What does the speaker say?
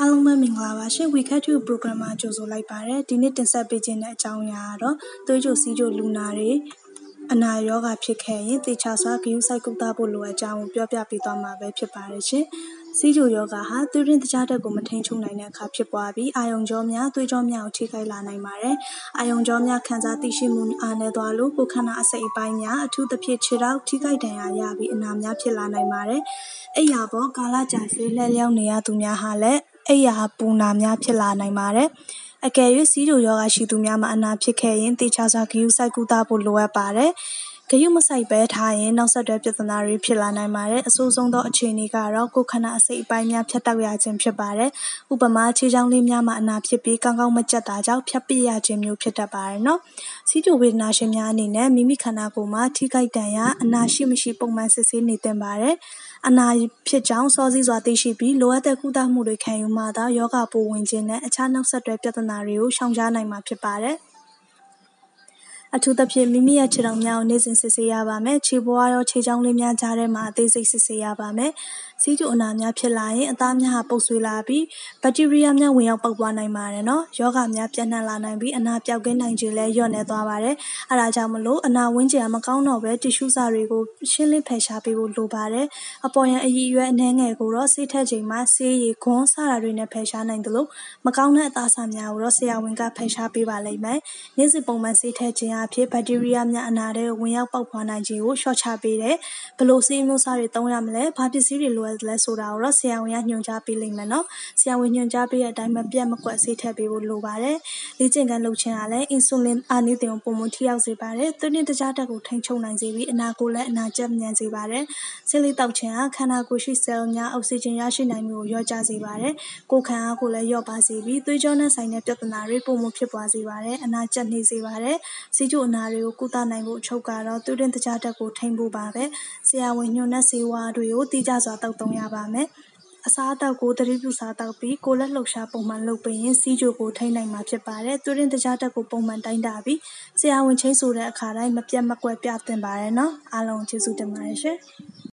အားလုံးပဲမင်္ဂလာပါရှင် We Cat You Program မှာကြိုဆိုလိုက်ပါတယ်ဒီနေ့တင်ဆက်ပေးခြင်းတဲ့အကြောင်းအရာကတော့သွေးကြိုစီးကြိုလူနာတွေအနာရောဂါဖြစ်ခဲ့ရင်တေချာစွာဂရုစိုက်ကုသဖို့လိုအပ်ကြောင်းကိုပြောပြပေးသွားမှာပဲဖြစ်ပါတယ်ရှင် စီးကြိုယောဂဟာ သွေးရင်းတကြားတက်ကို မထိန်ချုပ်နိုင်တဲ့အခါ ဖြစ်ပွားပြီး အာယုံကြောများ သွေးကြောများကို ထိခိုက်လာနိုင်ပါတယ်။အာယုံကြောများ ခံစားသိရှိမှု အားနည်းသွားလို့ ကိုယ်ခန္ဓာအစိတ်အပိုင်းများ အထူးသဖြင့် ခြေထောက် ထိခိုက်ဒဏ်ရာရပြီး အနာများဖြစ်လာနိုင်ပါတယ်။အိယာပေါ် ကာလကြာရှည် လှည့်လျောင်းနေရသူများဟာလည်း အိယာပူနာများ ဖြစ်လာနိုင်ပါတယ်။အကယ်၍စီးကျိုယောဂရှိသူများမှာ အနာဖြစ်ခဲ့ရင်တေချာစွာ ဂရုစိုက်ကုသဖို့ လိုအပ်ပါတယ်။ ဂရုမစိုက်ဘဲထားရင်နောက်ဆက်တွဲပြဿနာတွေဖြစ်လာနိုင်ပါတယ်။အဆိုးဆုံးသောအခြေအနေကတော့ကိုယ်ခန္ဓာအစိတ်အပိုင်းများဖြတ်တောက်ရခြင်းဖြစ်ပါတယ်။ဥပမာခြေချောင်းလေးများမှာအနာဖြစ်ပြီးကောင်းကောင်းမကျက်တာကြောင့်ဖြတ်ပစ်ရခြင်းမျိုးဖြစ်တတ်ပါတယ်နော်။စီးကျိုဝေဒနာရှင်များအနေနဲ့မိမိခန္ဓာကိုယ်မှာထိခိုက်ဒဏ်ရာအနာရှိမရှိပုံမှန်စစ်ဆေးနေသင့်ပါတယ်။အနာဖြစ်ကြောင်းစောစီးစွာသိရှိပြီးလိုအပ်တဲ့ကုသမှုတွေခံယူမှသာယောဂပိုးဝင်ခြင်းနဲ့အခြားနောက်ဆက်တွဲပြဿနာတွေကိုရှောင်ရှားနိုင်မှာဖြစ်ပါတယ်။ အထူးသဖြင့်မိမိရဲ့ခြေထောက်များကိုနေ့စဉ်စစ်ဆေးရပါမယ်။ခြေဘဝရောခြေချောင်းလေးများကြားထဲမှာအသေးစိတ်စစ်ဆေးရပါမယ်။ စီးကျိုအနာများဖြစ်လာရင်အသားများဟာပုပ်ဆွေးလာပြီးဘက်တီးရီးယားများဝင်ရောက်ပေါက်ပွားနိုင်ပါတယ်နော်။ယောဂများပြန့်နှံ့လာနိုင်ပြီးအနာပြောက်ကင်းနိုင်ခြင်းလည်းလျော့နည်းသွားပါတယ်။အဲဒါကြောင့်မလို့အနာဝန်းကျင်ကမကောင်းတော့ဘဲတီရှူးစာတွေကိုရှင်းလင်းဖယ်ရှားပေးဖို့လိုပါတယ်။အပေါ်ယံအရည်အရွယ်အနှဲငယ်ကိုတော့ဆေးထက်ချိန်မှာဆေးရည်ခွန်းစတာတွေနဲ့ဖယ်ရှားနိုင်သလိုမကောင်းတဲ့အသားအစာများကိုတော့ဆရာဝန်ကဖယ်ရှားပေးပါလိမ့်မယ်။နေ့စဉ်ပုံမှန်ဆေးထက်ခြင်းအဖြစ်ဘက်တီးရီးယားများအနာထဲဝင်ရောက်ပေါက်ဖွားနိုင်ခြင်းကိုလျှော့ချပေးတယ်။ဘယ်လိုဆေးအမျိုးအစားတွေသုံးရမလဲ၊ဘာပစ္စည်းတွေလိုအပ်လဲဆိုတာကိုတော့ဆရာဝန်ကညွှန်ကြားပေးလိမ့်မယ်နော်။ဆရာဝန်ညွှန်ကြားပေးတဲ့အတိုင်းမပြတ်မကွက်ဆေးထည့်ပေးဖို့လိုပါတယ်။လေ့ကျင့်ခန်းလုပ်ခြင်းဟာလည်းအင်ဆူလင်အားနည်းတင်ကိုပိုမိုထိရောက်စေပါတယ်။သွေးတွင်းတကြားဓာတ်ကိုထိန်းချုပ်နိုင်စေပြီးအနာကိုလည်းအနာကျက်မြန်စေပါတယ်။ဆေးလိပ်သောက်ခြင်းဟာခန္ဓာကိုယ်ရှိဆဲလ်များအောက်ဆီဂျင်ရရှိနိုင်မှုကိုလျော့ကျစေပါတယ်။ကိုယ်ခံအားကိုလည်းလျော့ပါးစေပြီးသွေးကြောနဲ့ဆိုင်တဲ့ပြဿနာတွေပိုမိုဖြစ်ပွားစေပါတယ်။အနာကျက်နေစေပါတယ်။ဆီးချိုအနာတွေကိုကုသနိုင်ဖို့အချုပ်ကတော့သွေးတွင်းတကြားဓာတ်ကိုထိန်းဖို့ပါပဲ။ဆရာဝန်ညွှန်တဲ့ဆေးဝါးတွေကိုတိကျစွာသောက်သုံးရပါမယ်။အစားအသောက်ကိုသတိပြုစားသောက်ပြီးကိုယ်လက်လှုပ်ရှားပုံမှန်လုပ်ပေးရင်ဆီးချိုကိုထိန်းနိုင်မှာဖြစ်ပါတယ်။သွေးတွင်းတကြားဓာတ်ကိုပုံမှန်တိုင်းတာပြီးဆရာဝန်ချိန်းဆိုတဲ့အခါတိုင်းမပြတ်မကွက်ပြသင့်ပါတယ်နော်။အားလုံးကျေးဇူးတင်ပါတယ်ရှင်။